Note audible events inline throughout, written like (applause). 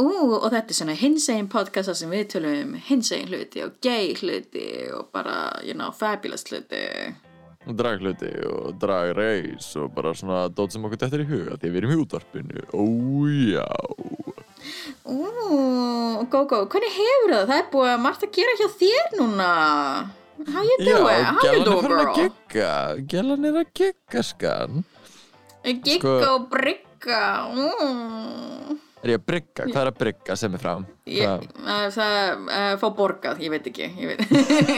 Ú, og þetta er svona hinsegin podcasta sem við tölum um hinsegin hluti og gay hluti og bara, you know, fabulous hluti. og dragluti og dragreis og bara svona dót sem okkur dettur í huga því við erum í útvarpinu Ójá Ú, Gógó, hvernig hefur það? Það er búið að margt að gera hjá þér núna. How you Já, doing? How you gælan er doing, farin að girl? gigga Gælan er að gigga skan Gigga Sko- og brygga. Mm. Er ég að brygga? Hvað er að brygga sem er fram? Ég, það uh, fá borgað, ég veit ekki ég veit.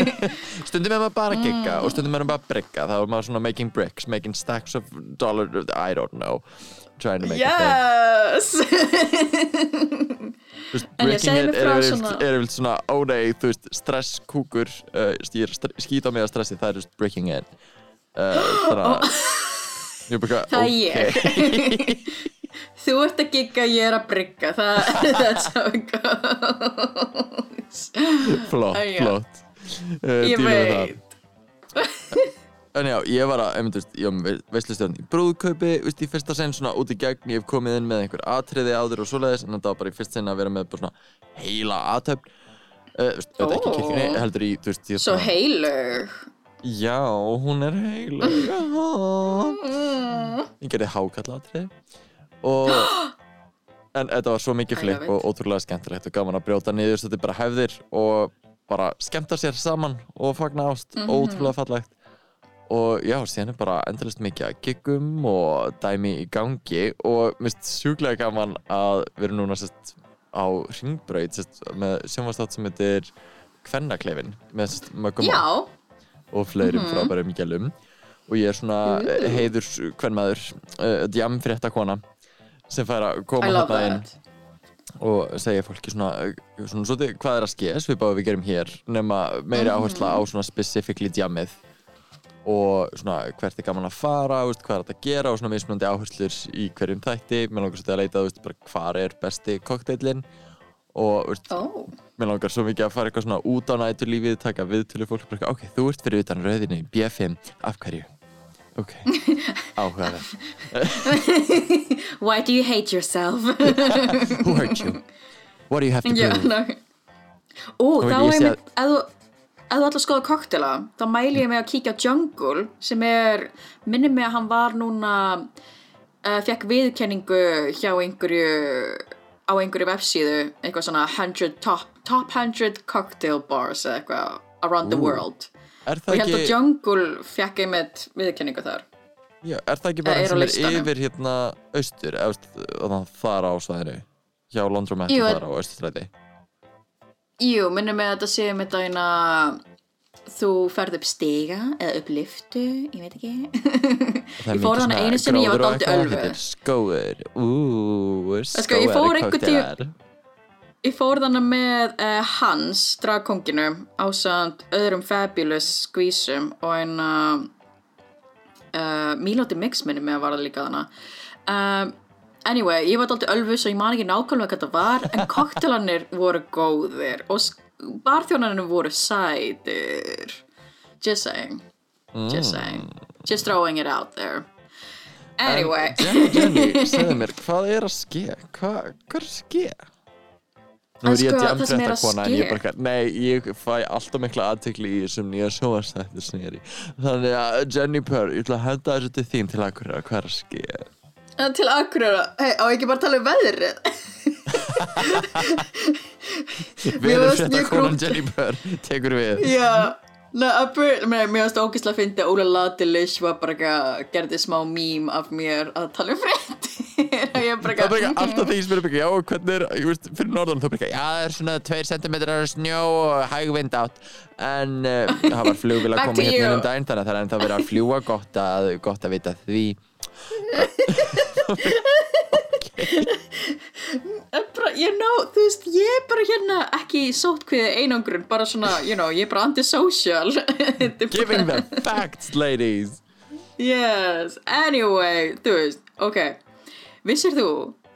(laughs) Stundum er maður bara að gigga Mm. og stundum er maður bara að brygga þá er maður svona making bricks, making stacks of dollar, I don't know trying to make a yes thing Þú veist, En ég segi er frá yfirleitt- svona- er yfirleitt svona, ó nei, þú veist, stresskúkur uh, ég er að skýta á mig að stressi, það er just breaking it uh, (gasps) þannig að ég er bara, Það er ok (laughs) þú ert að gigga, ég er að brygga. Það, (laughs) that's how it goes. Flott, Æja. flott. Uh, ég veit. (laughs) En já, ég var að, einmitt, veist, ég var með veistlustjórn í brúðkaupi, í fyrsta sen svona út í gegn, ég hef komið inn með einhver atriði áður og svoleiðis, en þetta var bara í fyrsta sen að vera með svona heila aðtöfn, uh, veist, auðvitað ekki Ó. kirkjunni, heldur í, svo heilug Já, hún er mm. (laughs) ég gerði hákalla atriði og, (gasps) en þetta var svo mikið it. og ótrúlega skemmtilegt og gaman að brjóta niður, þetta er bara hefðir og bara skemmta sér saman og fagna ást, Mhm. ótrúlega fallegt og já, síðan er bara endalist mikið að giggum og dæmi í gangi og mist sjúklega gaman að við erum núna sérst á ringbraut sérst með sjónvastátt sem heitir Kvennaklefin með sérst mögum já, og fleirum Mhm. frábærum gælum og ég er svona heiður kvennmaður, uh, djamfrétta kona sem fær að koma þarna inn og segja fólki svona, svona svolítið, hvað er að ske svipað við gerum hér nema meiri Mhm. áhersla á svona specifíkli djamið og svona hvert er gaman að fara veist, hvað er þetta að gera og svona mismunandi áherslur í hverjum þætti mér langar svolítið að leita veist, bara, hvar er besti kokteilin og veist, ó, mér langar svo mikið að fara eitthvað svona út á næturlífið taka viðtölu fólk bara, ok, þú ert fyrir utan rauðinni B5, af hverju? Ok, (laughs) áhugaverð why do you hate yourself (laughs) who hurt you? what do you have to prove? ná. Ú, Nú þá er mér, ef þú ætla að skoða koktela, þá mæli ég mig að kíkja á Jungle, sem er minnir mig að hann var núna uh, fekk viðkenningu hjá einhverju á einhverju vefsíðu, eitthvað svona 100 top, top 100 cocktail bars eitthvað around the Ú, world er það ég held að ekki, Jungle fekk einmitt viðkenningu þar. Já, er það ekki bara hann sem er yfir hérna austur, þar á svæðinu hjá Londromat Jú, þar á austurstræti? Jú, minnum mig að þetta sé með dæna þú ferð upp stiga eða upp liftu, ég veit ekki. Ég fór svona einu sinni, ég var þetta er skóður, úúú, sko, ég fór skóður einhvern tíu- Ég fór þannig með uh, Hans, dragkonginu, ásand öðrum fabulous skvísum og einn uh, uh, Mílóti Mix minni með að vara líka þannig. Um, anyway, ég var alltaf ölfus og ég man ekki nákvæmlega hvað þetta var, en koktelanir voru góðir og barþjónarnir voru sætir. Just saying, just saying, just throwing it out there. Anyway. En Jenny, Jenny, segðu (laughs) mér, hvað er að ske? Hvað er að ske? Nú er ég það að kona en ég er bara, eitthvað, nei, ég fæ alltaf mikla aðtekli í þessum nýja sjóastættu sem ég er í. Þannig að Jenny Purr, ég ætla að henda þessu til þín til akkur hvað er að ske? Uh, Til Akureyra, hei, á ekki bara að tala um veðrið (laughs) Við erum mjög konan Purr, tekur við. Já, að mér mér varst ógislega að að Óla Ladilish var bara eitthvað, gerði smá mím af mér að tala um bara (laughs) Það er bara ekki alltaf því sem er bara, já, hvernig er, ég veist, fyrir norðan, þá bara, ekki, já, það er svona 2 cm snjó og hægvind átt, en uh, það var flugvél að koma hérna um daginn, þannig að það er ennþá verið að fljúa gott að, gott að vita því. (laughs) bara, you know, þú veist ákveðið einangrun bara svona, you know, ég er bara antisocial. (laughs) Er bara- Giving the facts, ladies. Yes, anyway, þú veist, ok Vissir þú,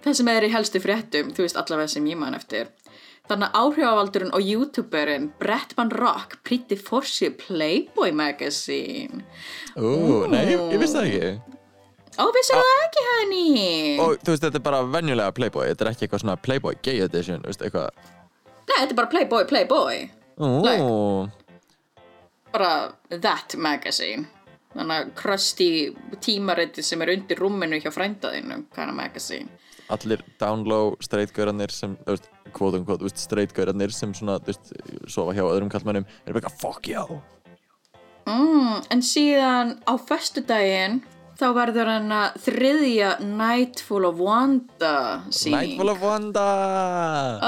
það sem er í helstu fréttum, þú veist allavega sem ég man eftir? Þannig að áhrifavaldurinn og youtuberinn Brettman Rock prýtti forsið Playboy Magazine. Ú, nei, ég, ég vissi það ekki. Ó, vissir það ekki henni? Og þú veist, þetta er bara venjulega Playboy Þetta er ekki eitthvað svona Playboy Gay Edition Þú veist, eitthvað. Nei, þetta er bara Playboy, Playboy. Ú, Bara that magazine Þannig að crusty tímariti sem er undir rúminu hjá frændaðinu of magazine allir down low streitgaurarnir sem, kvóðum kvóð, streitgaurarnir sem svona, þú veist, sofa hjá öðrum kallmennum er bara fuck you Mm, en síðan á föstudaginn þá verður hann að þriðja Nightfall of Wanda síning. Nightfall of Wanda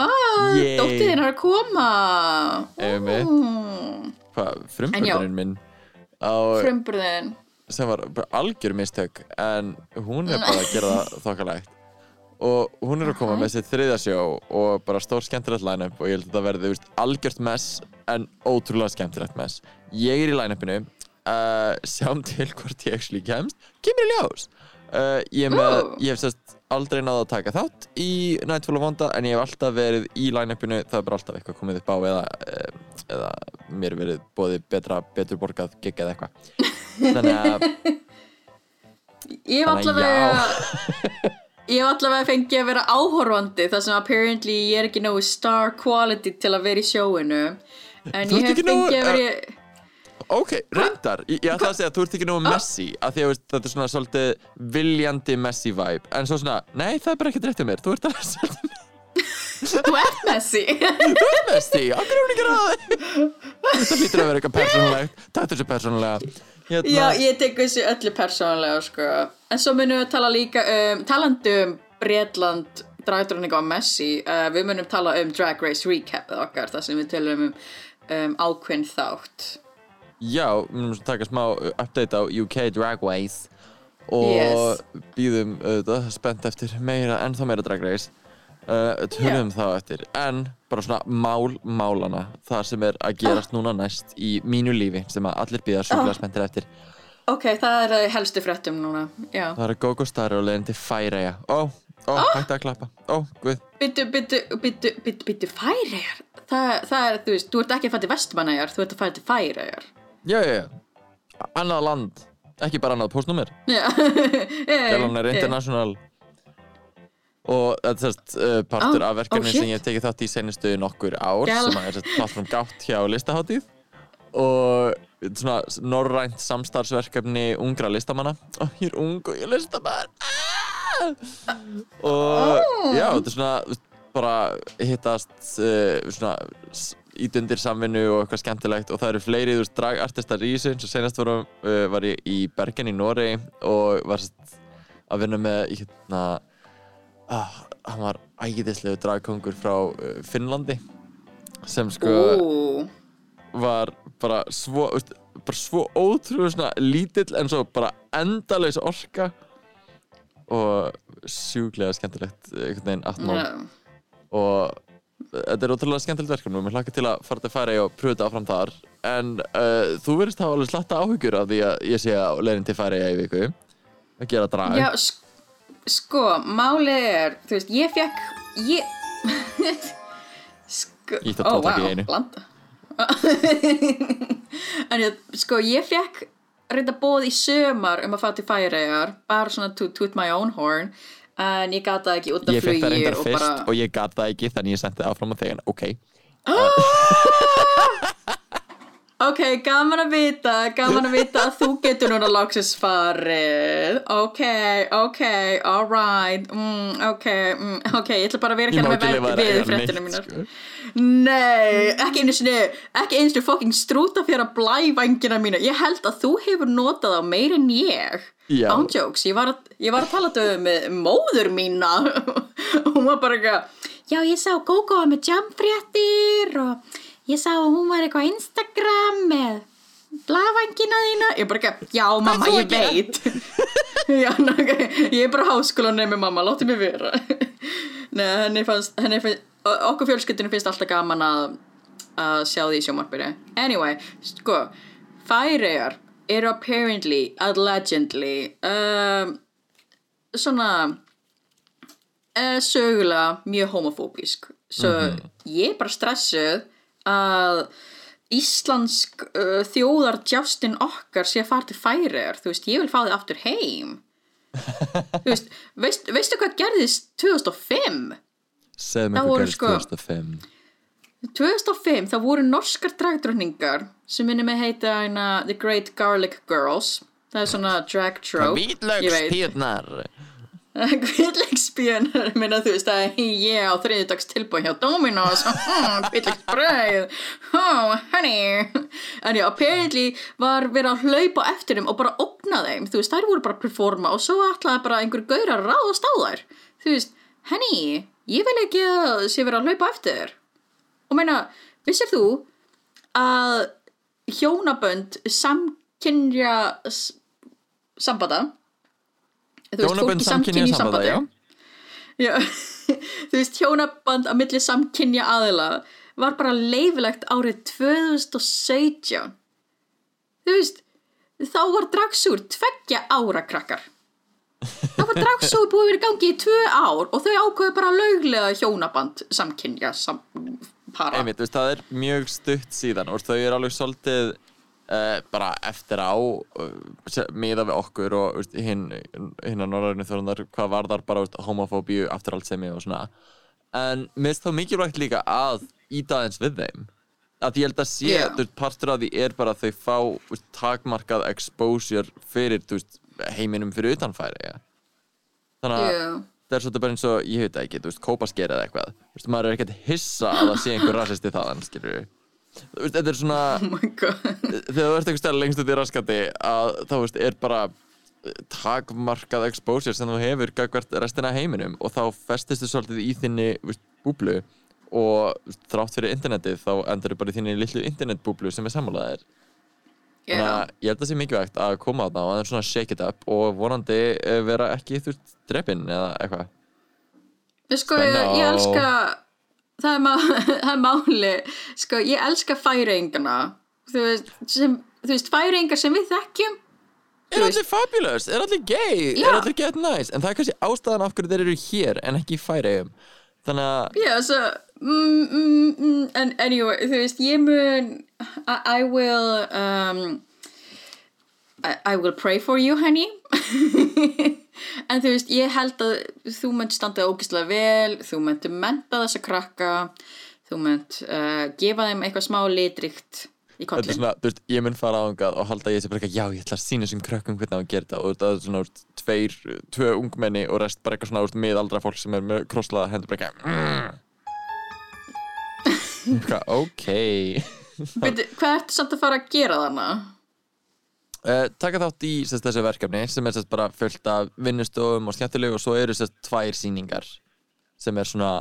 Ah, Yay. dóttið þín er að koma. Einmitt. Mm, Hvað, En já. frumburðurinn minn frumburðin. sem var algjör mistök en hún er bara að gera það þokkalegt. Og hún er að koma með sitt þriðja sjó og bara stór skemmtilegt line-up og ég held að þetta verði, algjört mess en ótrúlega skemmtilegt mess. Ég er í line-upinu uh, sjáum til hvort ég actually kemst. Kemur í ljós. Uh, ég, með, ég hef sérst aldrei náða að taka þátt í Nightfall of Wanda en ég hef alltaf verið í line-upinu það er bara alltaf eitthvað komið upp á eða, uh, eða mér verið bóðið betra, betur borgað gig eða eitthvað. Þannig að Ég hef allavega... (laughs) Ég hef allavega fengið að vera áhorfandi þar sem apparently ég er ekki nógu star quality til að vera í sjóinu. En ég hef fengið að vera í... Ok, reyndar, ég, ég ætla að segja að þú ert ekki nógu messy að því að þetta er svona svolítið viljandi messy vibe. En svo svona, nei það er bara ekkert rétt um mér. Þú ert alveg svolítið Þú ert Messi. Messy, okkur er hún ekki ráði Þetta hlýtur að vera eitthvað persónulegt. Takk þessu persónulega. Hérna, Já, ég tek þessu öllu persónulega sko. En svo munum við tala líka um talandi um Bretland dragdróninga á Messi uh, við munum tala um Drag Race Recap okkar, þar sem við tölum um, um ákveðin þátt. Já, við munum taka smá update á UK Drag Race og Yes. býðum auðvitað spennt eftir meira, ennþá meira Drag Race uh, tölum þá eftir. En bara svona mál málana það sem er að gerast núna næst í mínu lífi sem að allir býða sjúklega spenntir eftir. Ok, það er það helstu fréttum núna Já. Það eru Gogo Starri og leiðin til Færeja ó, ó, hætti að klappa. Ó, guð, Byttu, byttu, byttu, byttu, byttu færiðar það, það er, þú veist, þú ert ekki að fæta til vestmanæjar þú ert að fæta til færiðar já, já, já. Annað land, ekki bara annað postnúmer Já. (laughs) Gælan er international og þetta er sérst uh, partur Oh, af verkefni oh, sem ég hef tekið þátt í senustu nokkur ár Gælan. sem er sérst plattform gátt hjá listaháttíð og svona norrænt samstarfsverkefni ungra listamanna. Og ég er ung og ég er listamann. Ah! og já, þetta er svona bara hittast uh, svona s- ít undir samvinnu og eitthvað skemmtilegt. Og það eru fleiri, þú veist, dragartistar í þessu eins og senast voru, uh, var ég í Bergen í Noregi og var sérst að vinna með hérna ah, hann var ægiðislegu dragkongur frá uh, Finnlandi sem sko Ú, var bara svo veist, bara svo ótrúlega svona lítill en svo bara endalaus orka og sjúklega skemmtilegt einhvern veginn atmál já. og þetta er ótrúlega skemmtilegt verkefni og mér hlakka til að fara til færi og pröfa þetta áfram þar. En uh, þú verðist hafa alveg slatta áhyggjur af því að ég sé á leiðin til færi í viku að gera drag. Já, sk sko, málið er, þú veist, ég fekk, ég, sko, tóta ekki í einu. blanda. (laughs) en ég, sko, ég fekk reynda bóð í sömar um að fara til færiðar, bara svona to toot my own horn, en ég gata ekki út af ég fekk það reyndar og fyrst bara, og ég gat það ekki þannig ég sendi það áfram á þegar ok ok, gaman að vita, gaman að vita að þú getur núna loksins farið, ok, ok, alright, mm, ok, mm, ok, ég ætla bara að vera hérna með lifa við það fréttinu mínar. sko. Nei, ekki einu sinni, ekki einu sinni fucking strúta fyrir að blævængina mína. Ég held að þú hefur notað á meir en ég. Já. Ándjóks, ég var að, ég var að tala þetta með móður mína. (laughs) hún var bara eitthvað, já ég sá Gógó var með jamfréttir og ég sá að hún var eitthvað á Instagram með blævængina þína. Ég bara eitthvað, já mamma, ég veit. (laughs) já, ná, ok, ég er bara háskólanemi mamma, láttu mig vera. (laughs) Nei, henni fannst, henni fannst, okkur fjölskyldinu finnst alltaf gaman að að sjá því sjómarpinu anyway, sko Færeyjar eru apparently allegedly um, svona uh, sögulega mjög homofóbísk svo ég er bara stressuð að íslensk uh, þjóðar Justin okkar sé að fara til Færeyjar þú veist, ég vil fá þið aftur heim. (laughs) Þú veist, veist, veistu hvað gerðist 2005? segðu Það mig hvað voru gerist sko- 2005 2005 þá voru norskar dragdrottningar sem minni með heita hana, The Great Garlic Girls. Það er svona drag trope ég Hvítlegsbjörn minna þú veist að ég á þriðdags tilbúið hjá Dominos. Hvítlegsbröð oh honey. En já, apparently var verið að hlaupa eftir þeim og bara opna þeim. Þú veist, þær voru bara að performa og svo ætlaði bara einhver gaur að ráðast á þær. Þú veist, henni, ég vil ekki að sé verið að hlaupa eftir. Þér og meina, vissir þú að hjónabönd samkynja sambanda Hjónabönd samkynja sambanda, já sambandi Já, (laughs) þú veist, hjónaband á milli samkynja aðila var bara leifilegt árið 2017. Þú veist, þá var dragsúr tveggja ára krakkar. Þá var dragsúr búið að í gangi í tvö ár og þau ákveðu bara löglega hjónaband samkynja sam para. Einmitt, veist, það er mjög stutt síðan og þau eru alveg svolítið uh, bara eftir á uh, miða við okkur og veist, hinn hin að norðarinu þjóðunar hvað var þar bara homofóbíu, afturhaldsemi og svona en mér finnst þá mikilvægt líka að íta aðeins við þeim að ég held að sé, Já. þú partur af því er bara að þau fá takmarkað exposure fyrir þú heiminum fyrir utanfæri ja. þannig að Já. það er svolítið bara eins og, ég veit það ekki, þú veist, kópaskeið eða eitthvað þú veist, maður er ekkert hissa að það sé einhver rasisti þaðan, skilur við þetta er svona, (laughs) Oh þegar þú ert einhver stæðar lengst út í raskati að þá veist, er bara eh, takmarkað exposure sem þú hefur gagvart restina heiminum og þá festist þú svolítið í þinni veist, búblu og þrátt fyrir internetið þá endur þú bara í þinni lillu internetbúblu sem er sammálaðir þannig Já. að ég held að það sé mikilvægt að koma á það og aðeins svona shake it up og vonandi eh, vera ekki þú veist drepinn eða eitthvað. Sko, ég, ég elska það er, má, (laughs) það er máli sko, ég elska færingana þú veist, sem, þú veist færingar sem við þekkjum Er allir fabulous? Er allir gay? Já. Er allir get nice? En það er kannski ástæðan af hverju þeir eru hér en ekki í færiðum Þannig að já, svo mm, mm, mm, anyway, þú veist, ég mun I, I will um, I, I will pray for you, honey (laughs) en þú veist, ég held að þú munt standa ógislega vel þú munt menta þessa krakka þú munt uh, gefa þeim eitthvað smá litrikt í kollin svona, veist, ég mun fara ángað og halda ég sé bara eitthvað, já, ég ætla að sína þessum krökkum hvernig á að gera þetta og það er svona, veist, tveir, tvö ungmenni og rest bara eitthvað svona, veist, miðaldra fólk sem er með krosslaða hendur bara eitthvað mm. Ok (laughs) Byrju, hvað ertu samt að fara að gera þarna? Uh, Taka þátt í sérst, þessu verkefni sem er sérst bara fullt af vinnustofum og skemmtilegu og svo eru sérst tvær sýningar sem er svona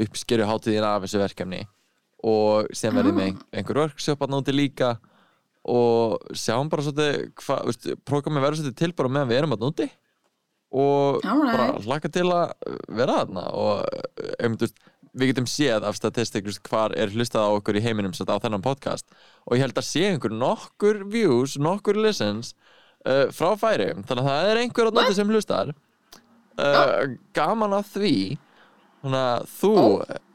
uppskeru hátíðina af þessu verkefni og sem verður með ein- einhver workshop að nóti líka og sjáum bara veist, prógrami verður svolítið til bara meðan við erum að nóti og Alright. bara hlaka til að vera þarna og um, við getum séð af statistik hvar er hlustað á okkur í heiminum á þennan podcast og ég held að sé einhver nokkur views, nokkur listens uh, frá færi þannig að það er einhver að nóti sem hlustar. Uh, gaman að því Þannig að þú,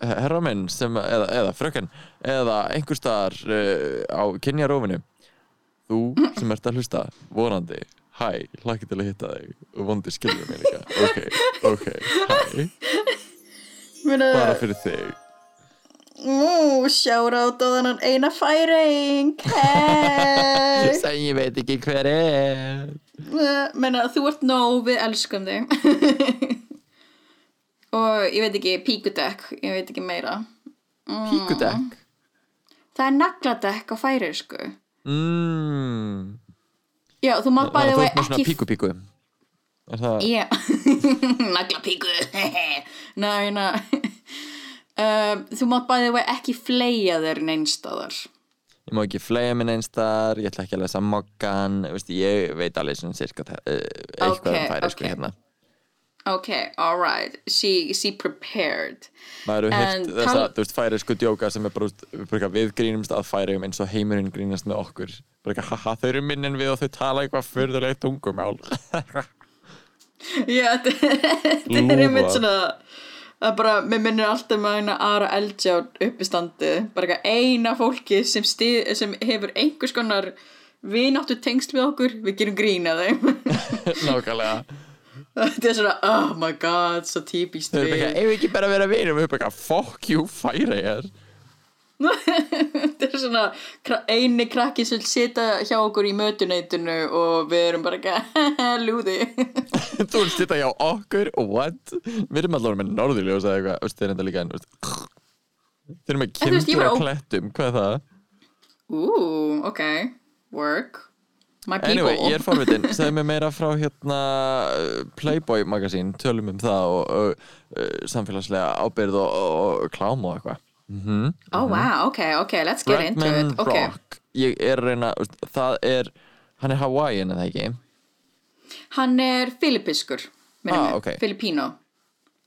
herra minn, sem, eða, eða fröken, eða einhver staðar uh, á kynjarófinu, þú sem ert að hlusta, vonandi, hæ, hlakki til að hitta þig. Vondi skilja mig líka, ok, ok, hæ, (laughs) bara fyrir þig. Ú, sjára át á þennan eina færing. Hey. Sem ég veit ekki hver er. Menna, þú ert nóg, við elskum þig. (laughs) Og ég veit ekki, píkudekk, ég veit ekki meira. Píkudekk. Það er nagladekk á færiðsku Mm. Já, þú mátt bæði ert með svona ekki píku-píku. Er það, Já, (laughs) naglapíku (laughs) Nei, na um, Þú mátt bæði og ekki fleia þér neinstaðar ég má ekki flega minn einstar, ég ætla ekki að lesa mokkan, ég veit alveg svona cirka uh, eitthvað Ok, um færi, sko, ok. hérna. ok, alright she, she prepared. Maður hefur hitt þessa, tal- þú veist, færisku djóka sem er bara, við grínumst að færium eins og heimurinn grínast með okkur. Bara haha, þau eru minn en við og þau tala eitthvað fyrðulegt tungumál. (laughs) Já, (laughs) þetta er einmitt svona það er bara, mér minnir alltaf með eina aðra eldjá uppistandi bara eina fólki sem, stið, sem hefur einhvers konar vináttu tengsl við okkur, við gerum grín að þeim. (laughs) Nákvæmlega. Þetta er svona, oh my god svo típist þau eru við. Ef við ekki bara vera vinum við erum bara fuck you, færiðar þetta er svona eini krakki sem sita hjá okkur í mötuneytinu og við erum bara eitthvað lúði (laughs) (laughs) þú vilt sitta hjá okkur, what? Við erum allavega með norðurljós eða eitthvað, þeir er enda líka en, þú veist, þeir eru með kindur ó- klettum, hvað er það? Ú, ok, work. My people. Anyway, ég er forvitin, segðu mér meira frá hérna Playboy magasín, tölum um það og uh, uh, samfélagslega ábyrð og, og, og klám og eitthvað mm Oh wow, ok, ok, let's get into Redman it. Ok, Rock, ég er reyna, það er hann er Hawaiian eða ekki? Hann er filipiskur minnum Ah, mig, ok. Filipino.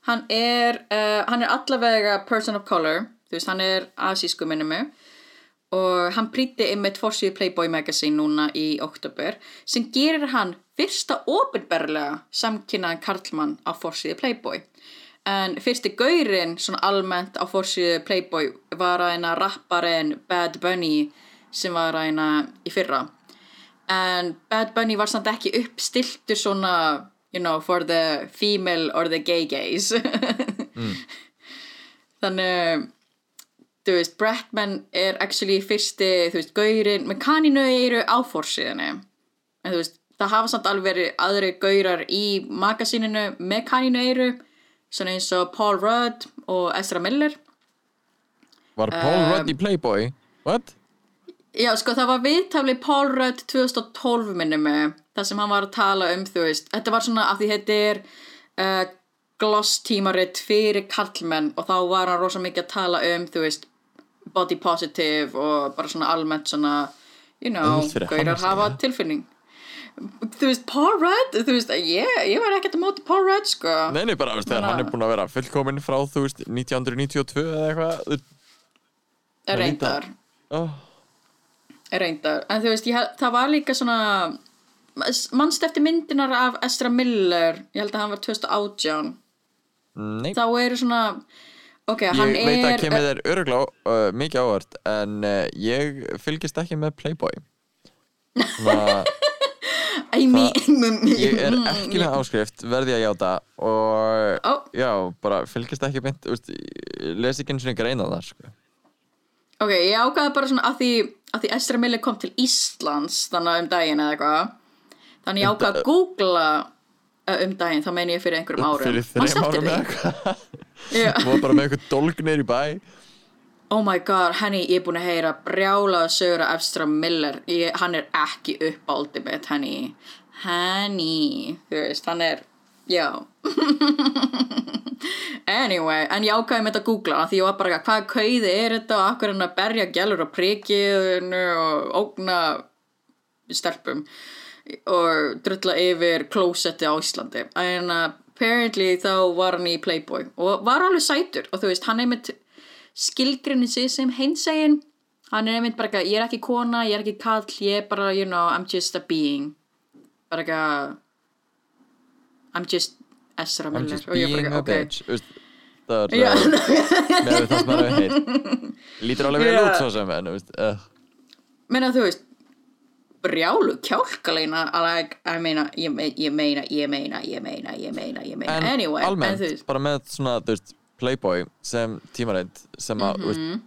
Hann er, uh, hann er allavega person of color. Þú veist, hann er asísku minnum og hann prýtti einmitt fórsíðu Playboy Magazine núna í oktober sem gerir hann fyrsta opinberlega samkynnaðan karlmann á fórsíðu Playboy en fyrsti gaurinn svona almennt á fórsíðu Playboy var að eina rapparinn Bad Bunny sem var að eina í fyrra. En Bad Bunny var samt ekki uppstiltur svona you know, for the female or the gay gays (laughs) þannig þú veist, Bratman er actually fyrsti, þú veist, gaurinn með kaninu eru á fórsíðunni en þú veist, það hafa samt alveg verið aðri gaurar í magasíninu með kaninu eru svona eins og Paul Rudd og Ezra Miller Var Paul Um, Rudd í Playboy? What? Já, sko, það var viðtafli Paul Rudd 2012 minni mig, þar sem hann var að tala um, þú veist, þetta var svona af því er uh, gloss tímaritt fyrir kallmenn og þá var hann rosa mikið að tala um, þú veist, body positive og bara svona almennt svona, you know, gaurar hafa tilfinning. Þú veist, Paul Rudd, þú veist, ég, ég var ekkert að móti Paul Rudd, sko. Nei, nei, bara, veist, Bara- hann er búinn að vera fullkominn frá, þú veist, 1992 eða eitthvað Reyndar. oh, reyndar, en þú veist, ég, það var líka svona mannst eftir myndinar af Estra Miller? Ég held að hann var 2018 Nei, þá eru svona ok, ég hann veit að er kemur þér öruglega uh, mikið ávart en uh, ég fylgist ekki með Playboy. Mean, (laughs) (laughs) ég er ekki með áskrift, verði að játa og Ó. já, bara fylgist ekki mynd, les ekki eins og greina þar sko. ok, ég ákvaði bara svona að því, að því Estra Miller kom til Íslands þannig um daginn eða eitthvað þannig ég ákvaði að googla uh, um daginn, þá meini ég fyrir einhverjum árum fyrir þreim árum eða eitthvað Já. og bara með eitthvað dólgnir í bæ Oh my god, henni, ég er búin að heyra brjálaða sögur af Efstra Miller. Ég, hann er ekki uppáldi mitt henni, henni þú veist, hann er já. (laughs) Anyway, en ég ákvæði með þetta að googla því ég var bara, eitthvað, hvaða kauði er þetta og akkur hann að berja gælur á prikiðinu og ógna stelpum og drulla yfir klósetti á Íslandi. En apparently þá var hann í Playboy og var alveg sætur og þú veist, hann einmitt skilgrinni sig sem hinsegin. Hann er einmitt bara eitthvað, ég er ekki kona, ég er ekki kall ég er bara, you know, I'm just a being. Bara eitthvað I'm just Ezra I'm Miller. just og ég being bara a eitthvað, bitch. Það er Já. uh, með það sem maður hefur heyrt (laughs) lítur alveg vel Já. út svo sem en uh, menna þú veist brjálu kjálkaleina like, I meina, ég, me- ég meina, ég meina, ég meina, ég meina, ég meina. En anyway, en almennt, veist. bara með svona þú veist, Playboy sem tímareind sem að mm Mhm.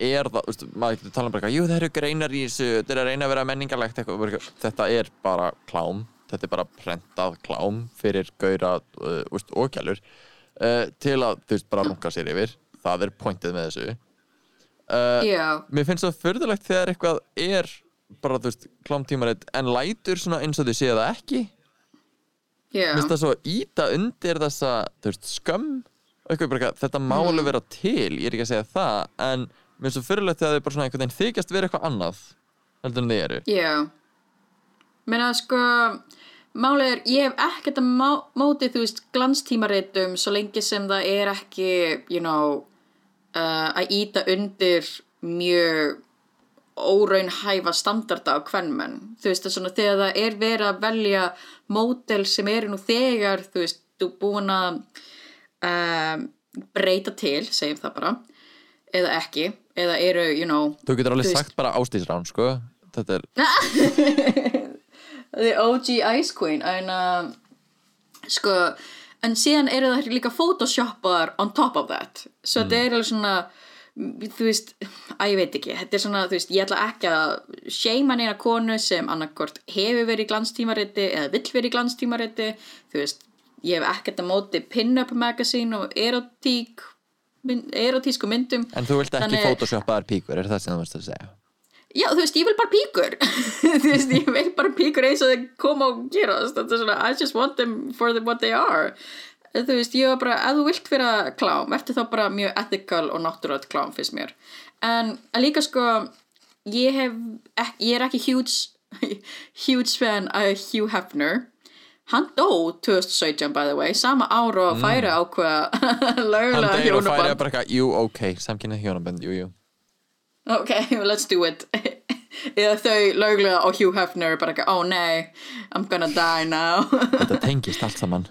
er það, úst, maður getur tala um bara eitthvað, jú það eru greinar í þessu þetta er að reyna að vera menningarlegt eitthvað, þetta er bara klám þetta er bara prentað klám fyrir gaura uh, og gælur uh, til að þú veist bara runga sér yfir. Það er pointið með þessu. Uh, já, mér finnst það förðulegt þegar eitthvað er bara þú veist klámtímarit en lætur svona eins og þau séu það ekki. Já. Mér finnst það svo íta undir þessa veist, skömm eitthvað þetta má Mm. vera til, ég er ekki að segja það en mér finnst það fyrirlegt þegar þau bara svona einhvern veginn þykjast vera eitthvað annað heldur en þið eru Já Meina sko málið er, ég hef ekkert að má- móti, þú veist, glanstímaritum svo lengi sem það er ekki, you know, uh, að íta undir mjög óraunhæfa standarda á kvennmenn. Þú veist, það svona þegar það er verið að velja mótel sem eru nú þegar, þú veist, þú búin að um, breyta til, segjum það bara, eða ekki, eða eru, you know, Þú getur alveg sagt bara ástísrán, sko. Þetta er, (laughs) The OG Ice Queen en uh, sko en síðan eru það líka photoshoppaðar on top of that. Svo þetta er alveg svona þú veist, að ég veit ekki. Þetta er svona, þú veist, ég ætla ekki að seima neina konu sem annarkort hefur verið í glanstímariti eða vill verið í glanstímariti. Þú veist, ég hef ekkert að móti pin-up magazine og erotík mynd, erotísku myndum. En þú vilt ekki photoshoppaðar píkur, er það sem þú veist að segja? Já, þú veist, ég vil bara píkur. (laughs) Þú veist, ég vil bara píkur eins og þeir koma og gerast Þetta er svona, I just want them for the, what they are. Þú veist, ég var bara, ef þú vilt vera klám Ertu þá bara mjög ethical og náttúrulega klám fyrst mér. En líka sko, ég hef Ég er ekki huge (laughs) Huge fan af Hugh Hefner Hann dó 2017 by the way Sama ár og færi ákveða (laughs) Hann Lögulega deyr og færi hjónaband. bara eitthvað, jú, ok, samkynna hjónaband, jú, jú. Ok, (laughs) let's do it. (laughs) Eða þau löglega og Hugh Hefner bara ekki, oh nei, I'm gonna die now. Þetta tengist allt saman.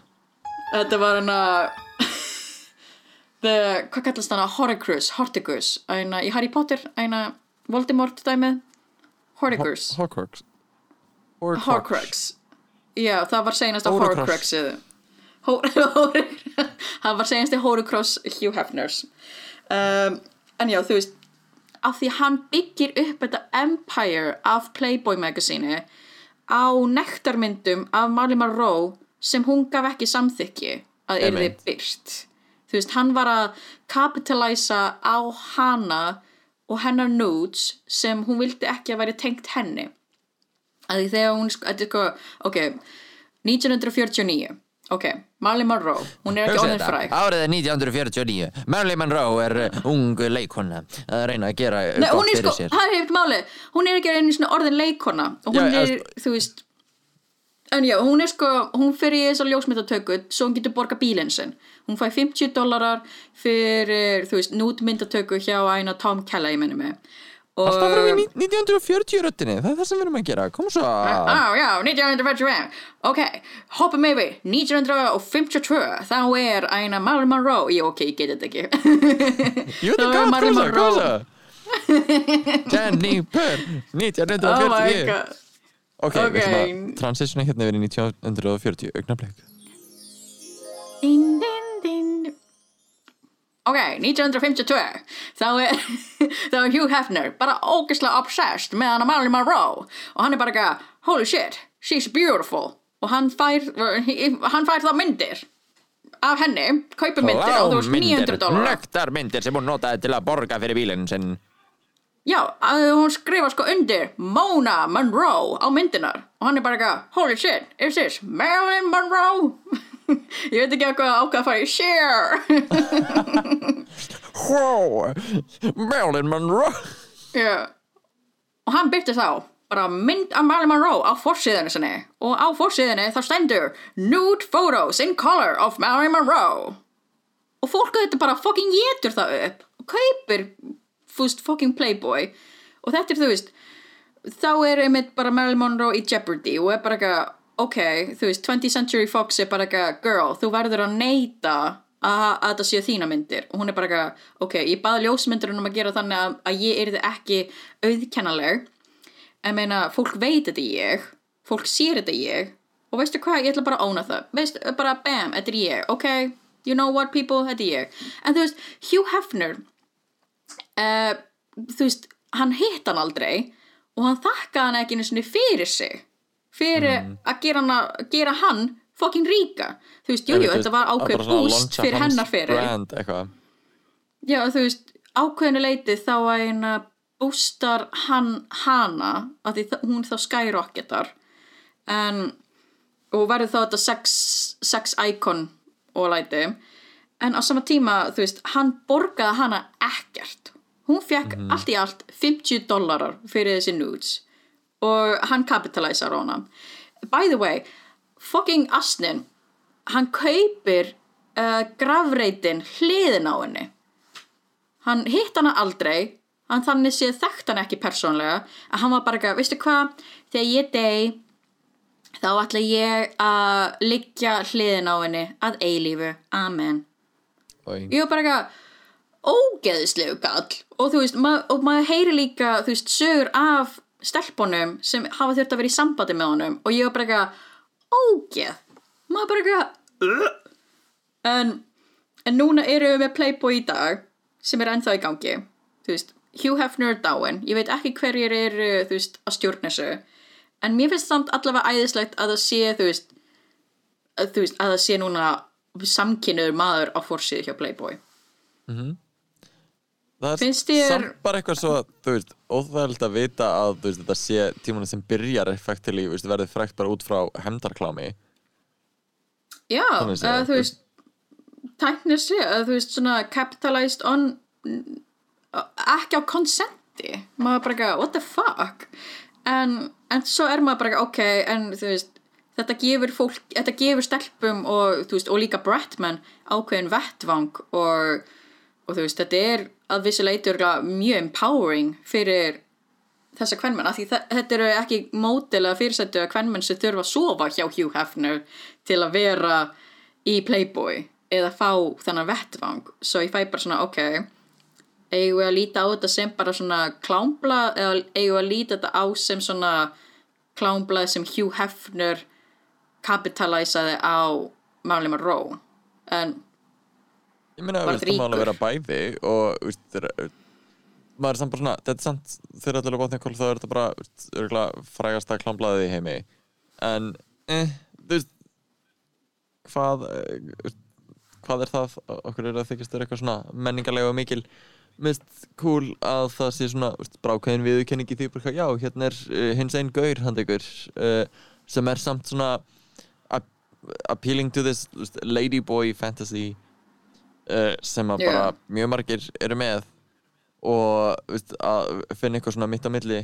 Þetta var hana The, hvað kallast hana, Horcrux, Horticus Æna, í Harry Potter, æna Voldemort dæmið. Horcrux, Horcrux. Horcrux Já, það var seinast á Horcrux. Það var seinast í Horcrux Hugh Hefners um, En já, þú veist af því hann byggir upp þetta empire af Playboy magazine á nektarmyndum af Marley Monroe sem hún gaf ekki samþykki að Einmitt. byrt þú veist, hann var að kapitalæsa á hana og hennar nudes sem hún vildi ekki að væri tengt henni að því þegar hún, er sko ok, 1949 ok, Marley Monroe hún er ekki orðin fræg. Árið er 1949 Marilyn Monroe er uh, ung leikona að reyna að gera Nei, hún er sko, er hefði máli hún er ekki einu orðin leikona og hún Já, er, já, þú veist en já, hún er sko, hún fyrir í þessar ljósmyndatöku svo hún getur borga bílinn sinn. Hún fæ 50 dólarar fyrir þú veist, nútmyndatöku hjá eina Tom Kelly, minni mig og, Alltaf fyrir við 1940 röttinni, það er það sem við erum að gera. Kom svo. Á, já, 1941 Ok, hoppum yfir. 1952 Þá er eina Marilyn Monroe. Jú, ok, ég get þetta ekki. (laughs) Jú, þetta er gott, kom svo, kom svo Jenny Purr, Oh my 1940 god. Ok, Ok. við ætlum að transitiona hérna í 1940 augnablik. Din, din, din. Ok, 1952 þá er, (laughs) þá er Hugh Hefner bara ógeðslega obsessed með hana Marilyn Monroe. Og hann er bara eitthvað, holy shit, she's beautiful. Og hann fær, hann fær þá myndir af henni, kaupir myndir og þú veist 900 dólar Nöktarmyndir sem hún notaði til að borga fyrir bílinn sinn. Já, að hún skrifa sko undir Mona Monroe á myndinar og hann er bara eitthvað, holy shit, is this Marilyn Monroe? (laughs) (laughs) Ég veit ekki að hvað ákvað að fara í share. (laughs) Wow, Marilyn Monroe. Já. Og hann byrti þá bara mynd af Marilyn Monroe á fórsíðinu sinni. Og á fórsíðinu þá stendur Nude photos in color of Marilyn Monroe. Og fólk að þetta bara fucking getur það upp og kaupir fúst fucking playboy. Og þetta er þú veist þá er einmitt bara Marilyn Monroe í Jeopardy og er bara eitthvað ok, þú veist, 20th Century Fox er bara eitthvað girl, þú verður að neyta að, að þetta séu þína myndir. Og hún er bara eitthvað, ok, ég baði ljósmyndur um að gera þannig að, að ég yrði ekki auðkennaleg. En meina, fólk veit þetta ég fólk sér þetta ég. Og veistu hvað, ég ætla bara að óna það. Veistu, bara bam, þetta er ég, ok you know what people, þetta er ég. En þú veist, Hugh Hefner uh, þú veist hann hitt hann aldrei og hann þakkaði hann ekki einu sinni fyrir sig fyrir að gera hann, gera hann fucking ríka. Þú veist, jújú, jú, þetta var ákveð boost fyrir hennar fyrir já, þú veist, ákveðinu leiti þá að eina boostar hann hana að því hún þá skyrocketar en og verður þá þetta sex, sex icon og læti. En á sama tíma, þú veist, hann borgaði hana ekkert. Hún fekk allt í allt 50 dollarar fyrir þessi nudes og hann kapitalæsar á hana. By the way, fucking asnin hann kaupir uh, gravreitin hliðin á henni. Hann hitt hana aldrei hann þannig séð þekkt hann ekki persónlega að hann var bara eitthvað, veistu hvað? Þegar ég dey þá ætla ég að liggja hliðin á henni að eilífu, amen. Og ég var bara eitthvað ógeðislegu gall. Og þú veist, ma og maður heyri líka þú veist, sögur af stelpunum sem hafa þurft að vera í sambandi með honum og ég var bara eitthvað ógeð. Maður bara eitthvað en, en núna eru við með Playboy í dag sem er ennþá í gangi. Þú veist, Hugh Hefner er dáin ég veit ekki hverjir eru, þú veist, að stjórna þessu. En mér finnst samt allavega æðislegt að það sé, þú veist að, þú veist, að það sé núna samkynniður maður á forsíðu hjá Playboy það er Finnst þér- samt bara eitthvað svo þú veist, óþægilegt að vita að veist, þetta sé tímanum sem byrjar effektili, þú veist, verðið frækt bara út frá hemdarklámi Já, eða þú veist tæknir sé, eða þú veist svona capitalized on ekki á konsenti. Maður bara ekki, what the fuck? En, en svo er maður bara ekki, ok en þú veist, þetta gefur fólk þetta gefur stelpum og þú veist og líka Bratman ákveðin vettvang og, og þú veist, þetta er að vissu leiti örugglega mjög empowering fyrir þessa kvenmenn af því þetta eru ekki mótil að fyrirsættu að kvenmenn sem þurfa að sofa hjá Hugh Hefner til að vera í Playboy eða fá þennan vettvang. Svo ég fæ bara svona ok eigum við að líta á þetta sem bara svona klámblað eða eigum við að líta þetta á sem svona klámblað sem Hugh Hefner kapitalæsaði á Marilyn Monroe? En ég meina, það má alveg vera bæði og, veist, þeir, maður er samt bara svona þetta er samt, þegar allir er bótið þá er þetta bara, veist, örgulega frægasta klámblaðið í heimi. En, eh, þú veist hvað eh, hvað er það, okkur er að þykist þér eitthvað svona menningarlega og mikil mist cool að það sé svona brákæðin viðurkenningi því bara, já, hérna er uh, hins einn gaur hand ykkur uh, sem er samt svona ap- appealing to this ladyboy fantasy sem að bara mjög margir eru með og veist, að finna eitthvað svona mitt á milli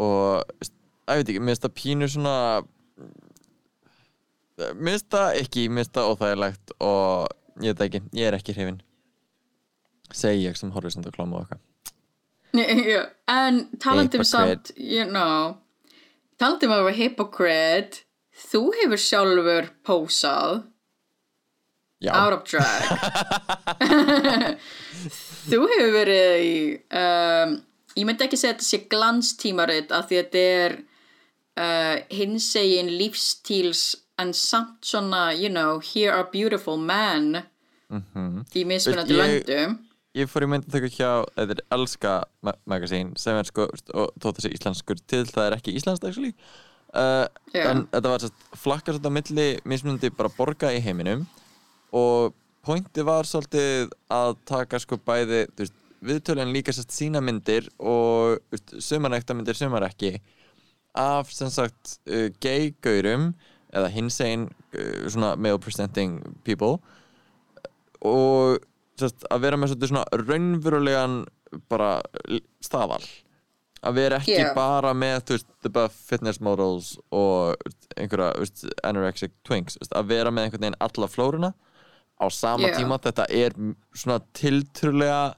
og veist, ég veit ekki, mér finnst það pínu svona mér finnst það ekki, mér finnst það óþægilegt og ég veit ekki, ég er ekki hrifin segi ég sem horfið samt að kláma eitthvað Já, en um Hypocrite. samt, you know, talandi um að vera hypocrite, þú hefur sjálfur pósað já, out of drag. þú hefur verið í, um, ég myndi ekki segja að þetta sé glanstímarit af því að þetta er uh, hinsegin lífstíls en samt svona, you know, here are beautiful men mhm í mismunandi löndum. ég fór í myndatöku hjá þetta er Elska ma Magazine sem er sko, og þótt þessi íslenskur til það er ekki íslenskt actually uh, Já. en þetta var sérst flakkar á milli mismunandi bara borga í heiminum og pointi var svolítið að taka sko bæði veist, viðtölun líka sérst sína myndir og þú veist, sumar ekta myndir, sumar ekki af sem sagt uh, gay gaurum eða hinsegin uh, svona male presenting people. Og sérst, að vera með svona raunverulegan bara l- staðal. Að vera ekki Já. bara með þú veist, the buff fitness models og einhverja þú veist, anorexic twinks. Að vera með einhvern veginn alla flóruna á sama Já. tíma. Þetta er svona tiltrúlega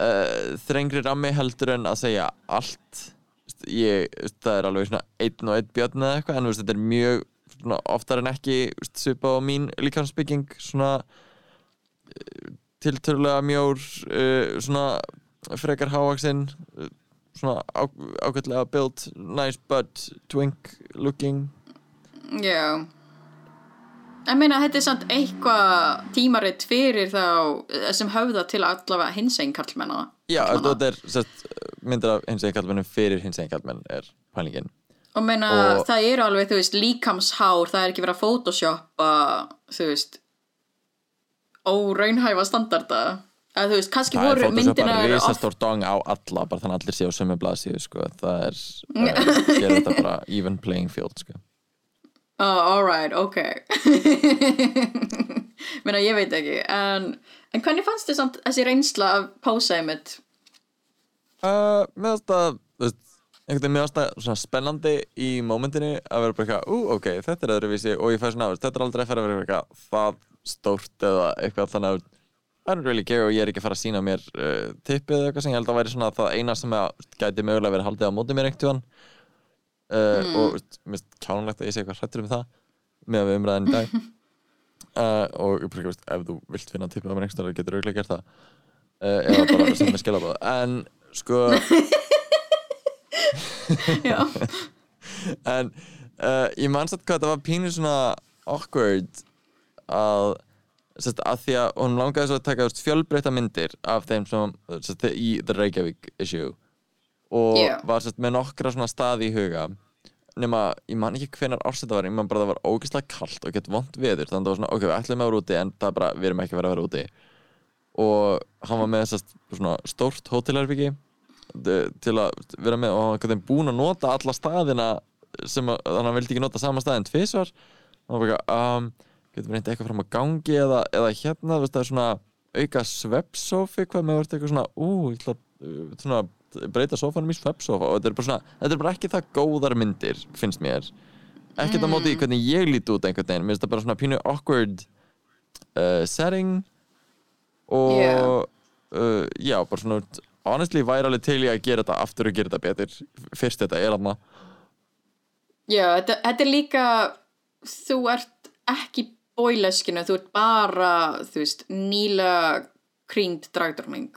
uh, þrengri rammi heldur en að segja allt. Ég, það er alveg svona einn og einn björn eða eitthvað en veist, þetta er mjög svona, oftar en ekki svipa á mín líkansbygging svona tiltölulega mjór uh, svona frekar hávaksinn uh, svona á, ágætlega built nice butt, twink looking. Já Ég meina þetta er samt eitthvað tímaritt fyrir þá eh, sem höfða til allavega hinsegin karlmenna já, Karlmanna. þetta er sest, myndir af hins eginn kallmennum fyrir hins eginn kallmenn er pælingin og meina Og- það eru alveg þú veist líkamshár, það er ekki verið að photoshoppa þú veist óraunhæfa standarda að þú veist, kannski það er voru myndina eru oft risastór dong á alla bara þannig að allir séu á sömu blaðsíðu sko. það er, (laughs) uh, gerir þetta bara even playing field sko. Oh, alright, ok. (laughs) Meina ég veit ekki en, en hvernig fannst þið samt þessi reynsla af pósaði mitt uh, þetta þú veist, einhvern veginn mér varst það spennandi í mómentinu að vera bara eitthvað, ú, ok, þetta er öðruvísi. Og ég fæ svona, þetta er aldrei að fara að vera eitthvað það stórt eða eitthvað þannig að I don't really care og ég er ekki að fara að sína mér uh, tippið eða eitthvað sem ég held að væri svona það eina sem að gæti mögulega verið haldið á móti mér einhvern tíðan uh, og veist, mér finnst kjánulegt að ég sé eitthvað hrættur um það með að við umræðin í dag. Uh, (laughs) og ég bara, veist, ef þú vilt finna tippið á mér einhvern tíðan getur auðvitað gert það. Uh, eða bara (laughs) sem með skilabóð en sko (laughs) en ég man satt hvað þetta var pínu svona awkward að sest, að því að hún langaði svo að taka veist, fjölbreytta myndir af þeim sem sest, í The Reykjavík issue og Já. var sest, með nokkra svona staði í huga. Nema, ég man ekki hvenar ársett það var ég man bara að það var ógeðslega kalt og gett vond veður þannig að það var svona, ok, við ætlum að vera úti en það bara, við erum ekki að vera að vera úti. Og hann var með sest, svona stórt hótelherbyggi til að vera með og hann var búinn að nota alla staðina sem að, að hann vildi ekki nota sama staðin tvisvar. Hann var bara um, getur við reyndið eitthvað fram á gangi eða, eða hérna, veist, það er svona auka sveppsofi, hvað með verður eitthvað svona ú, að uh, svona, breyta sofanum í sveppsofa og þetta er bara svona þetta er bara ekki það góðar myndir, finnst mér. Ekkert á móti í hvernig ég líti út einhvern veginn, mér finnst það bara svona pínu awkward uh, setting og Yeah. uh, já, bara svona honestly væri alveg til ég að gera þetta aftur og gera þetta betur. Fyrst þetta er aðna já þetta, þetta er líka, þú ert ekki bóileskinu, þú ert bara, þú veist, nýla krýnd dragdrömming.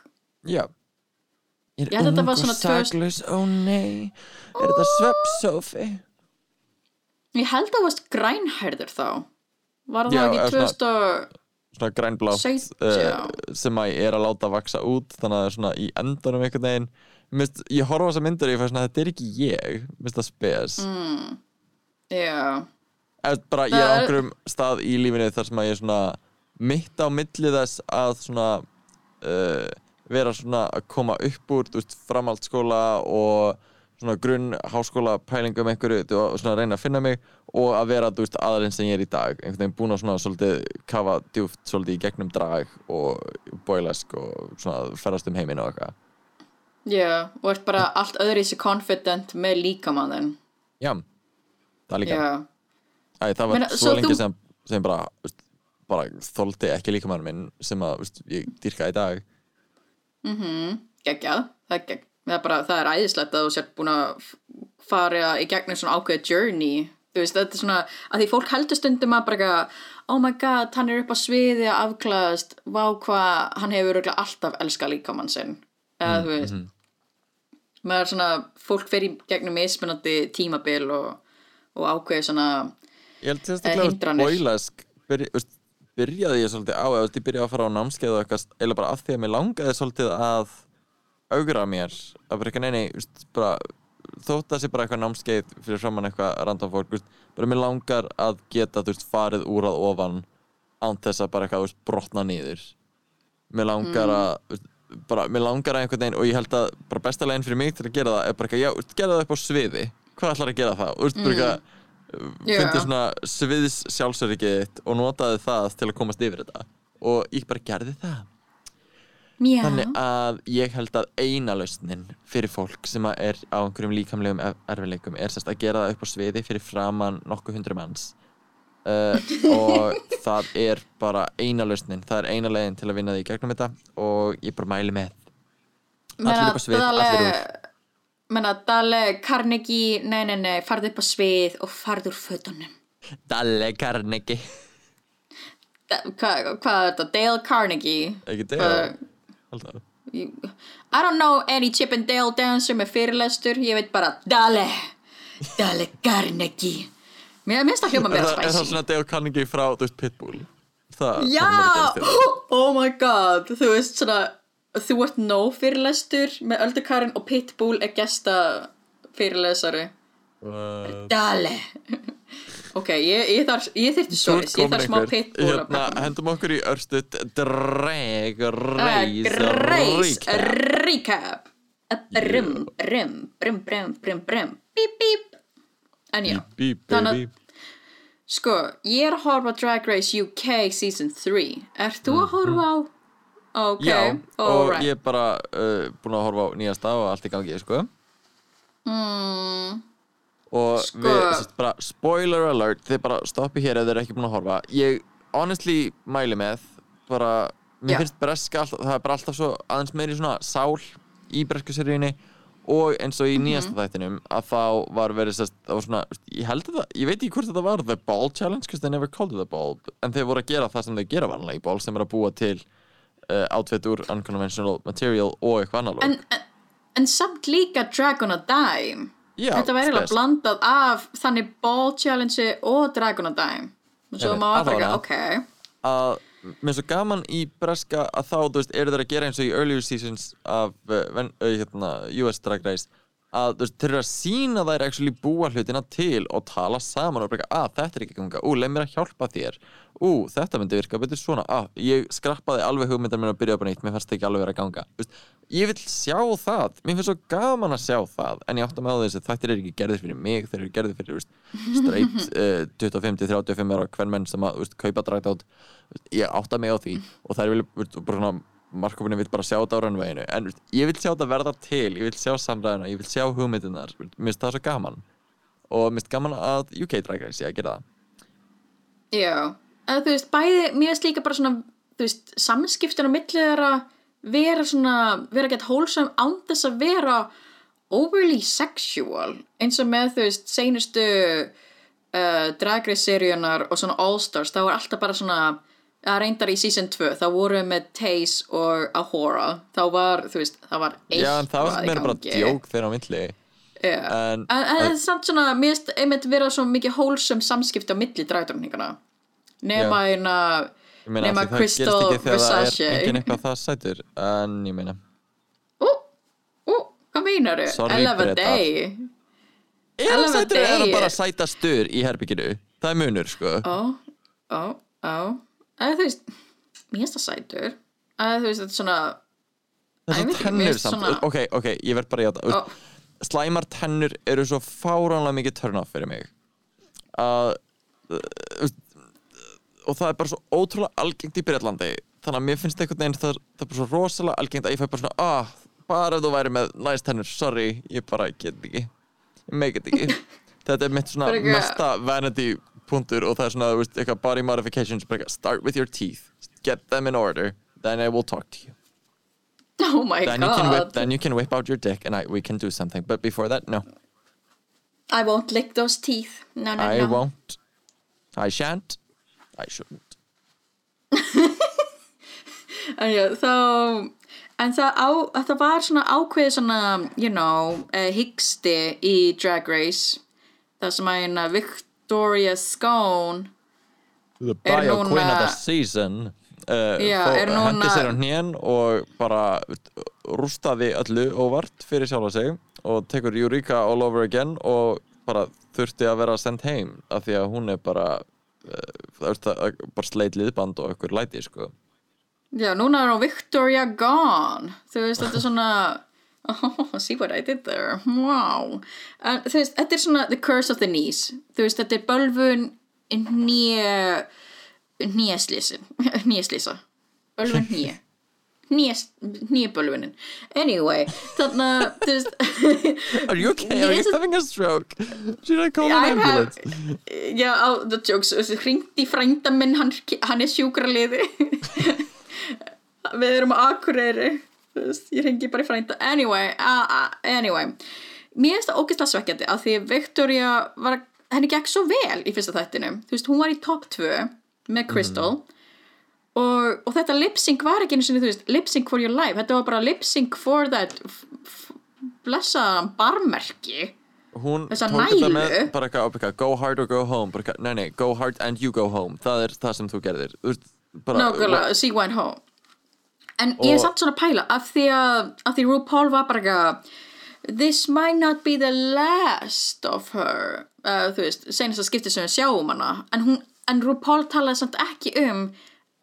Já Ég held að þetta var svona tvö- ó nei Er þetta sveppsofi? Ég held að það varst grænhærður þá. Var það ekki eða 2000 og... Svona grænblátt uh, já. sem að ég er að láta vaksa út þannig að það er svona í endanum einhvern veginn Mist, ég horfa á þessa myndir og ég fæ svona þetta er ekki ég, mist það spes Mm, Eða bara ég er á er- einhverjum stað í lífinu þar sem að ég er svona mitt á milli þess að svona uh, vera svona að koma upp úr veist, framhaldsskóla og svona grunn háskóla pælingum einhverju og svona reyna að finna mig og að vera veist aðalinn sem ég er í dag. Einhvern veginn búin að svona svolítið kafa djúft svolítið í gegnum drag og boilesk og svona ferðast um heiminn og eitthvað. Já, og ert bara allt öðru í sig confident með líkamann. Já, það líka. Já, Æ, það var Meina, svo lengi þú- sem, sem bara, bara þoldi ekki líka minn sem að veist, ég dýrka í dag mhm, geggjað, það er gegg, það er bara, það er æðislegt að þú sért búin að fara í gegnum svona ákveðið journey, þú veist, þetta er svona, að því fólk heldur stundum að bara eitthvað, oh my god, hann er upp á sviði að afklæðast, vá hvað, hann hefur alltaf elskað líkamann sinn, eða þú veist, maður er svona, fólk fer í gegnum mismunandi tímabil og, og ákveðið svona, Ég held að hindranir. boilesk byrja, veist, byrjaði ég svolítið á ég byrjaði að fara á námskeið og eitthvað eða bara af því að mér langaði svolítið að augra mér að bara eitthvað neini þótt að sé bara eitthvað námskeið fyrir framann eitthvað random fólk veist, bara mér langar að geta veist, farið úr að ofan án þess að bara eitthvað veist, brotna niður. Mér langar að veist, bara, mér langar að einhvern veginn og ég held að bara besta leginn fyrir mig til að gera það er bara eitthvað, já, gera það upp á sviði. Hvað ætlar að gera það, og veist, bara eitthvað Já. fyndi svona sviðs sjálfsöryggið þitt og notaði það til að komast yfir þetta. Og ég bara gerði það. Mjá, þannig að ég held að eina lausnin fyrir fólk sem er á einhverjum líkamlegum ef- erfiðleikum er sérst að gera það upp á sviði fyrir framann nokkuð hundru manns. Uh, (laughs) og það er bara eina lausnin, það er eina leiðin til að vinna því gegnum þetta og ég bara mæli með. Allir upp á svið, allir úr menna, Dale Carnegie, nei, nei, nei, farðu upp á svið og farðu úr fötunum. Dalle Carnegie Da- Hvað hva er þetta? Dale Carnegie? ekki það Alltaf. I don't know any Chip and Dale dancer með fyrirlestur, ég veit bara Dale, Dale Carnegie. Mér minnst það hljóma meira það, er það svona Dale Carnegie frá, þú veist, Pitbull? Það, Já, oh my god, þú veist svona, þú ert no fyrirlestur með Öldukarinn og Pitbull er gesta fyrirlesari. Uh, Dale. (laughs) ok, ég, ég, þarf, ég þyrfti Þú sorry, ert ég þarf smá Pitbull að Hérna, hendum okkur í örstuð Dreg, reis, Reis, recap. Brum, brum, brum, brum, brum, brum. Bíp, bíp. En já, Bíp, Þannig baby sko, ég er að horfa Drag Race UK Season 3 Ert þú að horfa á? Ok, Já, og alright ég er bara uh, búin að horfa á nýjasta og allt í gangi, sko mm, og Sko- við, sérst, bara spoiler alert þið bara stoppi hér ef þið eru ekki búin að horfa ég honestly mæli með bara, mér Já. finnst breska alltaf, það er bara alltaf svo aðeins meiri svona sál í bresku seríunni og eins og í Mhm. nýjasta þættinum að þá var verið það var svona, ég held að það, ég veit ekki hvort þetta var the ball challenge, because they never called it the ball en þeir voru að gera það sem þeir gera vanlega í ball sem er að búa til uh, outfit úr unconventional material og eitthvað annar en, en, en samt líka Dragon a Dime. Já, Þetta væri spes. blandað af þannig ball challenge og Dragon a Dime. Og svo maður bara, allavega. ok. Að mér er svo gaman í breska að þá, þú veist, eru þeir að gera eins og í earlier seasons af uh, ven, uh, hérna, US Drag Race að þú veist, þeir eru að sína þær actually búa hlutina til og tala saman og bara, að þetta er ekki að ganga, ú, leið mér að hjálpa þér. Ú, þetta myndi virka betur svona. Að, ég skrappaði alveg hugmyndar mér að byrja upp á nýtt, mér fannst það ekki alveg vera að ganga. Þú veist, ég vil sjá það, mér finnst svo gaman að sjá það en ég átta með á þessi, þættir eru ekki gerðir fyrir mig þeir eru gerðir fyrir, straight (laughs) uh, 25-35 ára hvern menn sem að, veist, kaupa dragt át ég átta mig á því. Og það er veist, bara svona markofinu vil bara sjá þetta á rannveginu en ég vil sjá þetta verða til, ég vil sjá samræðina ég vil sjá hugmyndunar, mér finnst það svo gaman. Og mér finnst gaman að UK Drag Race sé að gera það. Já, eða þú veist, bæði, mér finnst líka bara svona, þú veist, samskiptin á milli þeirra vera svona, vera gett hólsam án þess að vera overly sexual, eins og með, þú veist, seinustu uh, Drag Race seríunar og svona All Stars, þá var alltaf bara svona, að reyndar í season 2, þá voru við með Taze og Ahora, þá var, þú veist, það var eitthvað Já, en það var meira bara djók þeirra á milli Já. en, það er samt svona, mér finnst einmitt vera svo mikið hólsum samskipti á milli dragdröfningana nema eina nema ætli það gerist Crystal ekki þegar það Versace. er engin eitthvað það sætur en ég meina Ú, ú, hvað meinar þau? Bretar. Day er það er Day. það bara sæta stur í herbygginu það er munur sko Ó, ó, ó Eða þú veist, mér finnst það sætur. Eða þú veist, þetta er svona þessar tennur samt, svona- ok, ok, ég verð bara í þetta. Ó, slæmar tennur eru svo fáránlega mikið turn off fyrir mig. Að uh, og það er bara svo ótrúlega algengt í Breitlandi þannig að mér finnst einhvern veginn það, það er bara svo rosalega algengt að ég fæ bara svona ah, bara ef þú væri með næst tennur, sorry ég bara get ekki, ég make it ekki. (laughs) Þetta er mitt svona mesta vanity punktur og það er svona, þú veist, eitthvað body modifications, start with your teeth get them in order, then I will talk to you oh my then you can whip, god then you can whip out your dick and I, we can do something, but before that, no I won't lick those teeth No, no, I no won't. I shan't. I shouldn't. (laughs) Þá en það, á, það var svona ákveðið svona, you know uh, hyggsti í Drag Race það sem að hérna Victoria Scone The bio queen of the season uh, Já, fó- núna- hendi sér á hnén og bara rústaði öllu óvart fyrir sjálfa sig og tekur Eureka all over again og bara þurfti að vera sendt heim af því að hún er bara uh, bara sleit liðband og ykkur læti sko. Já, núna er hún Victoria Gone. Þú veist, þetta er svona Oh, see what I did there. Wow. En, Þú veist, þetta er svona The Curse of the Knees. Þú veist, þetta er bölvun Nýja Nýjaslýsin (laughs) Nýjaslýsa Bölvun nýja (laughs) Nýjabölvunin Anyway, þannig að Þú veist (laughs) Are you okay? Are you having a stroke? Should I call an ambulance? já, the jokes hringt í frænda minn, hann, hann er sjúkraliði. Við erum á Akureyri Þú veist, ég hringi bara í frænda. Anyway, uh, uh, anyway. Mér finnst það ógeðslega svekkjandi af því Victoria var, henni gekk svo vel í fyrsta þættinu, þú veist, hún var í top 2 með Crystal. Og, og þetta lip-sync var ekki einu sinni, þú veist, lip-sync for your life. Þetta var bara lip-sync for that blessaðan barmerki. Hún tók þetta með bara eitthvað, eitthvað, go hard or go home bara eitthvað, nei nei, go hard and you go home. Það er það sem þú gerðir. Bara, Nákvæmlega, she went home En ég er Og- samt svona að pæla af því að, af því RuPaul var bara eitthvað This might not be the last of her uh, Þú veist, senast að skipti sem við sjáum hana. En, hún, en RuPaul talaði samt ekki um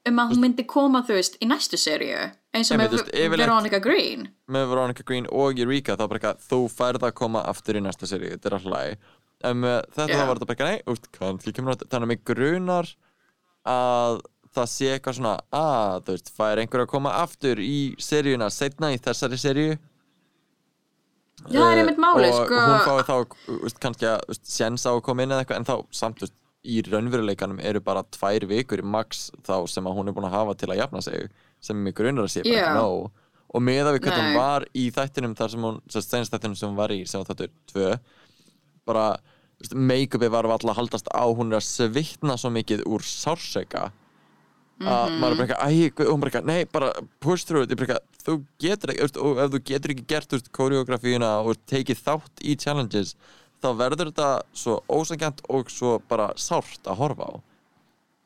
um að hún myndi koma, þú veist, í næstu seríu eins og Einmitt, með yfirleitt- Veronica Green. með Veronica Green og Eureka þá bara eitthvað, þú færð að koma aftur í næsta seri þetta er alltaf læg en með þetta þá var þetta bara eitthvað, nei, úst, kannski kemur þetta. Þannig að mig grunar að það sé eitthvað svona að, þú veist, fær einhver að koma aftur í seríuna setna í þessari seríu? Já, það er Eh, einmitt máli, og sko. hún fái þá veist, kannski að séns á að koma inn eða eitthvað en þá samt veist, í raunveruleikanum eru bara tvær vikur í max þá sem að hún er búin að hafa til að jafna sig sem mig grunar að sé bara ekki nóg. Og með að við hvernig hún var í þættinum þar sem hún, senst þættinum sem hún var í sem var þáttur tvö bara veist, make-upið var alltaf að haldast á hún er að svitna svo mikið úr sársöka að maður bara eitthvað, æ, guð," og bara eitthvað, nei, bara push through it, ég bara eitthvað, þú getur ekki, og ef þú getur ekki gert, þú veist, koreografíuna og tekið þátt í challenges, þá verður þetta svo ósangjant og svo bara sárt að horfa á.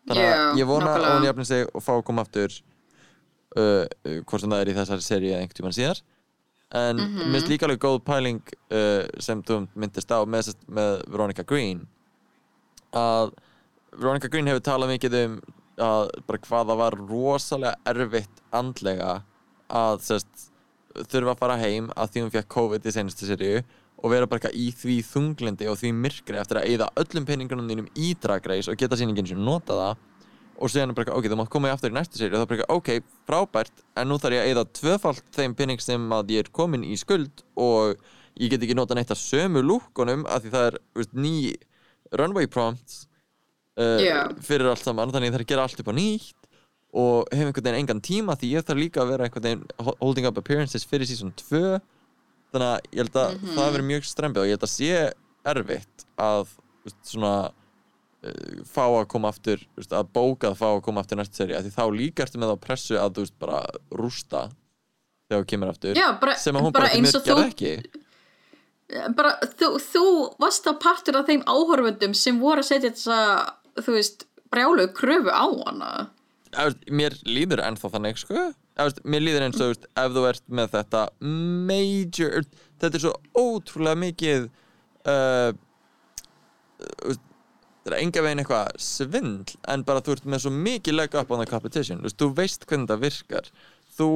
Þannig að Já, ég vona að hún jafnir sig og fá að koma aftur, uh, uh, hvort sem það er í þessari seríu eða einhvern tímann síðar. En mm Mhm. -hmm. minnst líka alveg góð pæling uh, sem þú myndist á með, með Veronica Green að Veronica Green hefur talað mikið um að bara hvað það var rosalega erfitt andlega að sest, þurfa að fara heim að því hún fekk COVID í senastu seríu og vera bara í því þunglindi og því myrkri eftir að eyða öllum peningunum þínum í Drag Race og geta síningin sem nota það. Og síðan er bara ok, þú mátt koma í aftur í næstu seríu og er bara ok, frábært en nú þarf ég að eyða tvöfalt þeim pening sem að ég er komin í skuld og ég get ekki nota neitt af sömu lúkkunum af því það er veist, ný runway prompts Já. fyrir allt saman þannig ég þarf að gera allt upp á nýtt og hef einhvern veginn engan tíma því ég þarf líka að vera einhvern veginn ho- holding up appearances fyrir season 2 þannig að ég held að það verður mjög strempið og ég held að sé erfitt að veist, svona uh, fá að koma aftur veist, að bóka að fá að koma aftur næstu seri því þá líka ertu með á pressu að þú veist bara rústa þegar þú kemur aftur Já, bara- sem að hún bara bara, bara eins og gerði þú- ekki. Bara, þú, þú varst þá partur af þeim áhörfundum sem voru að setja þessa, þú veist, brjálu kröfu á hana. Mér líður ennþá þannig sko. Mér líður eins og ef þú ert með þetta major þetta er svo ótrúlega mikið uh, þetta er enga veginn eitthvað svindl en bara þú ert með svo mikið leg up on the competition. Þú veist, hvernig það virkar. Þú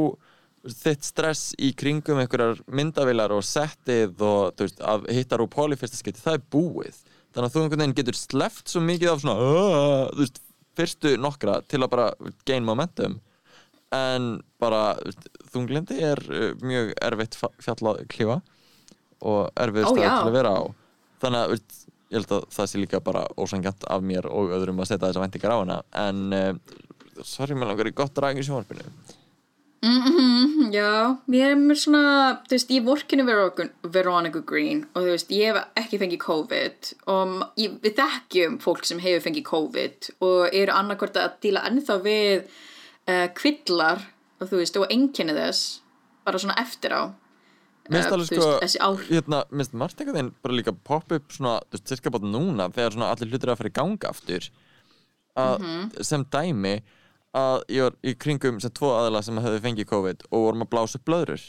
þitt stress í kringum einhverjar myndavilar og settið og þú veist, að hitta RuPaul í fyrsta skipti, það er búið þannig að þú einhvern veginn getur sleppt svo mikið af svona uh, þú veist, fyrstu nokkra til að bara gain momentum. En bara þunglindi er uh, mjög erfitt fa- fjall að klífa og erfið Ó, stað til að vera á. Þannig að ég held að það sé líka bara ósangjant af mér og öðrum að setja þessa væntingar á hana. En uh, sorry, mér langar í gott drag í sjónvarpinu Mm já, mér er mér svona, þú veist, ég vorkinu Veronica, Green og þú veist, ég hef ekki fengið COVID og ég, við þekkjum fólk sem hefur fengið COVID og eru annarkvort að díla ennþá við uh, kvillar og þú veist, og enginni þess bara svona eftir á. Mér finnst Eh, alveg sko, hérna, mér finnst margt einhvern veginn bara líka popp upp svona, þú veist, cirka bát núna þegar svona allir hlutir að fara í ganga aftur að, Mhm. sem dæmi að ég var í kringum sem tvo aðila sem hefði fengið COVID og vorum að blása upp blöðrur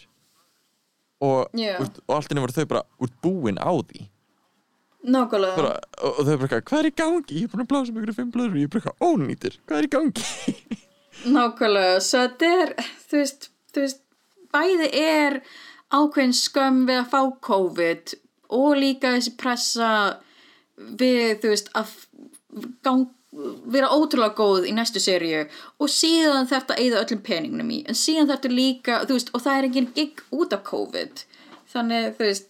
og, úst, og allt inni voru þau bara út búin á því Nákvæmlega. og, og þau bara, hvað er í gangi? Ég er búin að blása upp ykkur fimm blöðrur og ég er bara, ónýtir, hvað er í gangi? (laughs) Nákvæmlega, svo þetta er, þú veist, þú veist, bæði er ákveðin skömm við að fá COVID og líka þessi pressa við, þú veist, að gang, vera ótrúlega góð í næstu seríu og síðan þetta eigða öllum peningnum í, en síðan þetta líka, þú veist, og það er engin gig út af COVID, þannig, þú veist,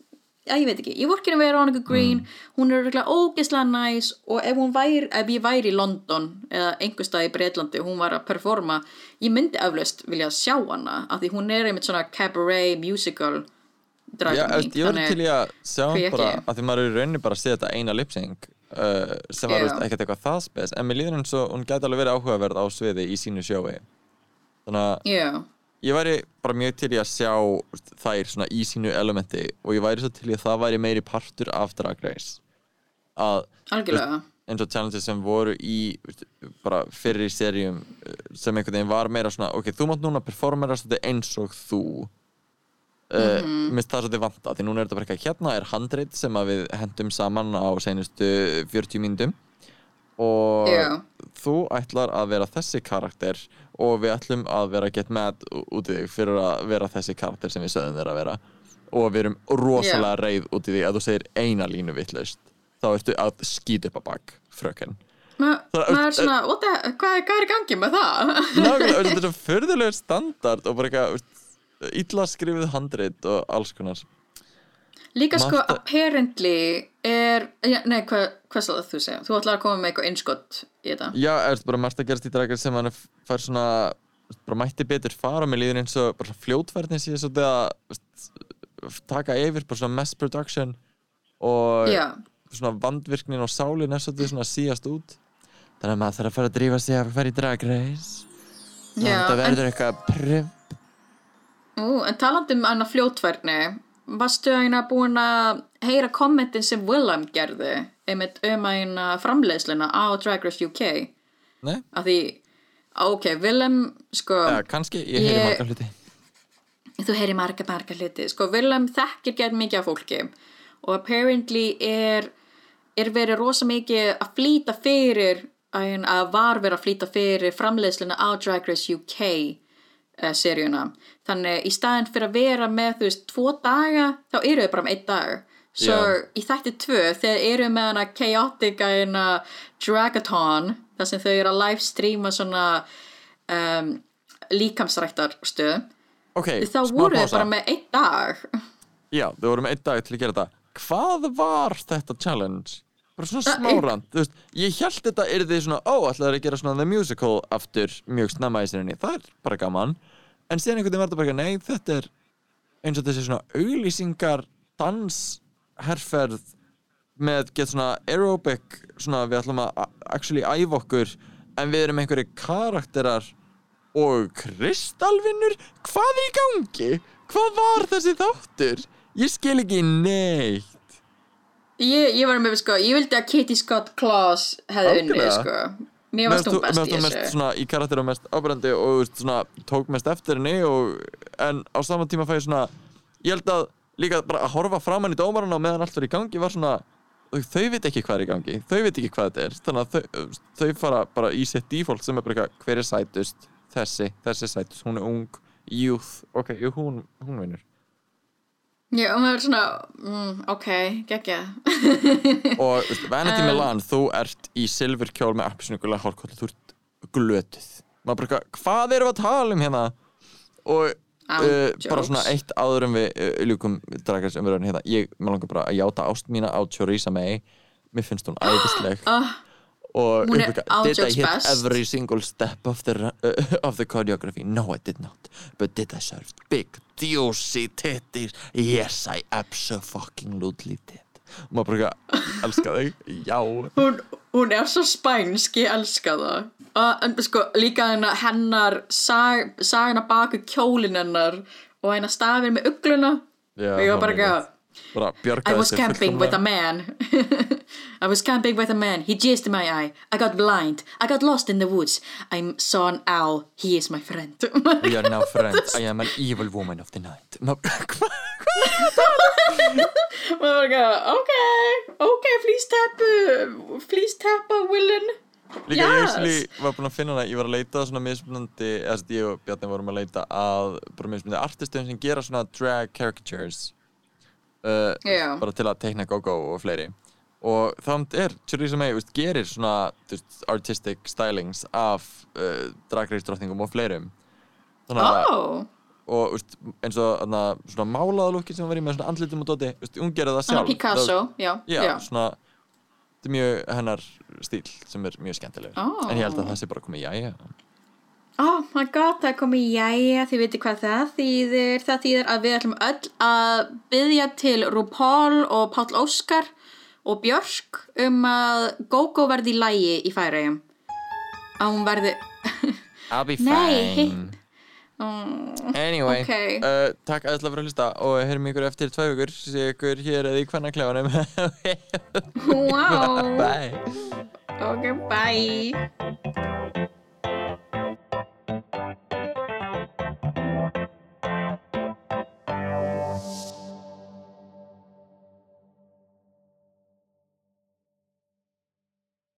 já, ég veit ekki, ég vorkinu við Veronica Green, hún er örugglega ógeðslega næs og ef hún væri, ef ég væri í London eða einhver stað í Breitlandi og hún var að performa, ég myndi eflaust vilja sjá hana, af því hún er einmitt svona cabaret musical dragon eftir, ég var til í að sjá bara, að því maður er í rauninni bara að sé þetta eina lip-sync uh, sem var veist, ekkert eitthvað það spes en mér líður eins og hún gæti alveg verið áhugaverð á sviði í sínu sjói. Þannig að Já, ég væri bara mjög til í að sjá þær svona í sínu elementi og ég væri svo til í að það væri meiri partur af Drag Race. Að algjörlega. eins og challenges sem voru í bara fyrir í seríum uh, sem einhvern veginn var meira svona ok, þú mátt núna performera eins og þú uh, minnst það svolítið vanta því núna er þetta bara eitthvað hérna er handreit sem að við hendum saman á seinustu 40 mínútum. Og Já. þú ætlar að vera þessi karakter og við ætlum að vera get mad út í þig fyrir að vera þessi karakter sem við sögum þér að vera. Og við erum rosalega reið út í því að þú segir eina línu vitlaust. Þá ertu að skýta upp á bak fröken. Ma, maður er svona, the, hvað, hvað er í gangi með það? Nákvæmlega, þetta er svo förðulegur standard og bara eitthvað illa skrifið handrit og alls konar. Líka sko, Marta- apparently er, ja, nei, hvað, hvað sá þú segja? Þú ætlar að koma með eitthvað innskott í þetta. Já, er bara margt að gerast í dragar sem hann fær svona bara mætti betur fara með líður eins og bara fljótfærni sé svolítið að veist, taka yfir bara svona mass production og Já, svona vandvirknin og sálin er svona að síast út. Þannig að maður þarf að fara að drífa sig að fara í dragreis já, það en, verður eitthvað prum ú, en talandi um annað fljótfærni, varstu eina búin að heyra kommentin sem Willem gerði einmitt um eina framleiðsluna á Drag Race UK? Nei, Af því, ok, Willem, sko... eða kannski, ég heyri Ég- marga hluti. Þú heyri marga, marga hluti. Sko, Willem þekkir gett mikið af fólki og apparently er er verið rosa mikið að flýta fyrir að var verið að flýta fyrir framleiðsluna á Drag Race UK uh, seríuna. Þannig í staðin fyrir að vera með þú veist tvo daga þá eru þau bara með einn dag svo Já. í þætti tvö þegar eru með hana chaotic hana dragathon þar sem þau eru að live streama svona um, líkamsræktarstöð. Ok, þá voru þau bara með einn dag. Já, þau voru með einn dag til að gera þetta. Hvað var þetta challenge? Bara svona smárand Þú veist, ég held þetta er því svona Ó, ætlaði að gera svona The Musical aftur mjög snemma í sérinni Það er bara gaman En síðan einhvern veginn þetta bara Nei, þetta er eins og þessi svona auglýsingar dansherferð með get svona aerobic svona við ætlum að actually æfa okkur en við erum einhverju karakterar og kristalvinnur hvað er í gangi? Hvað var þessi þáttur? Ég skil ekki neitt ég, ég var með sko, ég vildi að Kitty Scott Claus hefði unnið sko mér varst hún best í mest þessu. svona, í karakter og mest ábærandi og veist, svona, tók mest eftir henni og, en á saman tíma fæ ég svona ég held að líka bara að horfa framan í dómarana og meðan allt var í gangi var svona þau, veit ekki hvað er í gangi, þau veit ekki hvað þetta er þannig að þau, þau fara bara í sitt default sem er bara eitthvað, hver er sætust? Þessi, þessi sætust, hún er ung youth, ok, jú, hún, hún vinnur já, og það er svona, mm, ok, geggja. (laughs) Og Vanity Um, Milan, þú ert í silfurkjól með appsnugulega hálfkóll þú ert glötuð. Maður bara, hvað erum við að tala um hérna? Og uh, bara svona eitt áður en við uh, ljúkum dragast umverðan hérna. Ég mér langar bara að játa ást mína á Theresa May. Mér finnst hún æðisleg. (gasps) Ah, og did I hit every single step of the, uh, of the choreography? No I did not. But did I serve big juicy titties yes I absolutely did og maður bara eitthvað, ég elska þig? Já. Hún, hún er svo spænsk, ég elska það. Og en, sko, líka hennar, hennar sag, sagana baku kjólin hennar og hennar stafir með ugluna. Já, og ég var bara hún er bara I bjargaði was sér camping with a man. (laughs) I was camping with a man. He jizzed in my eye. I got blind. I got lost in the woods. I saw an owl. He is my friend. (laughs) We are now friends. I am an evil woman of the night. Maður (laughs) var ekki ok, ok, please tap, uh, please tap a villain. Líka ég Yes. actually var búinn að finna hana, ég var að leita að svona mismunandi, eða að ég og Bjarni vorum að leita að bara mismunandi artistum sem gera svona drag caricatures uh, Já. bara til að teikna go-go og fleiri og þannig er Theresa May veist, gerir svona veist, artistic stylings af uh, dragreisdrottningum og fleirum þannig Oh, og veist, eins og þarna, svona málaða lúki sem hún var í með svona andlitum og doti hún gerði það sjálf Picasso, já, já, já. svona þetta er mjög hennar stíl sem er mjög skemmtilegur Ó. en ég held að það sé bara komið jæja Oh my god, það komið jæja, þið veitir hvað það þýðir. Það þýðir að við ætlum öll að byggja til RuPaul og Páll Óskar og Björk um að GóGó verði í lægi í færægjum. Að hún verði... (laughs) I'll be fine Mm, Anyway, Ok. uh, takk aðeins fyrir að hlusta og heyrum ykkur eftir tvö vikur sé ykkur hér eða í hvernig klefanum (laughs) wow. Bye Ok, bye.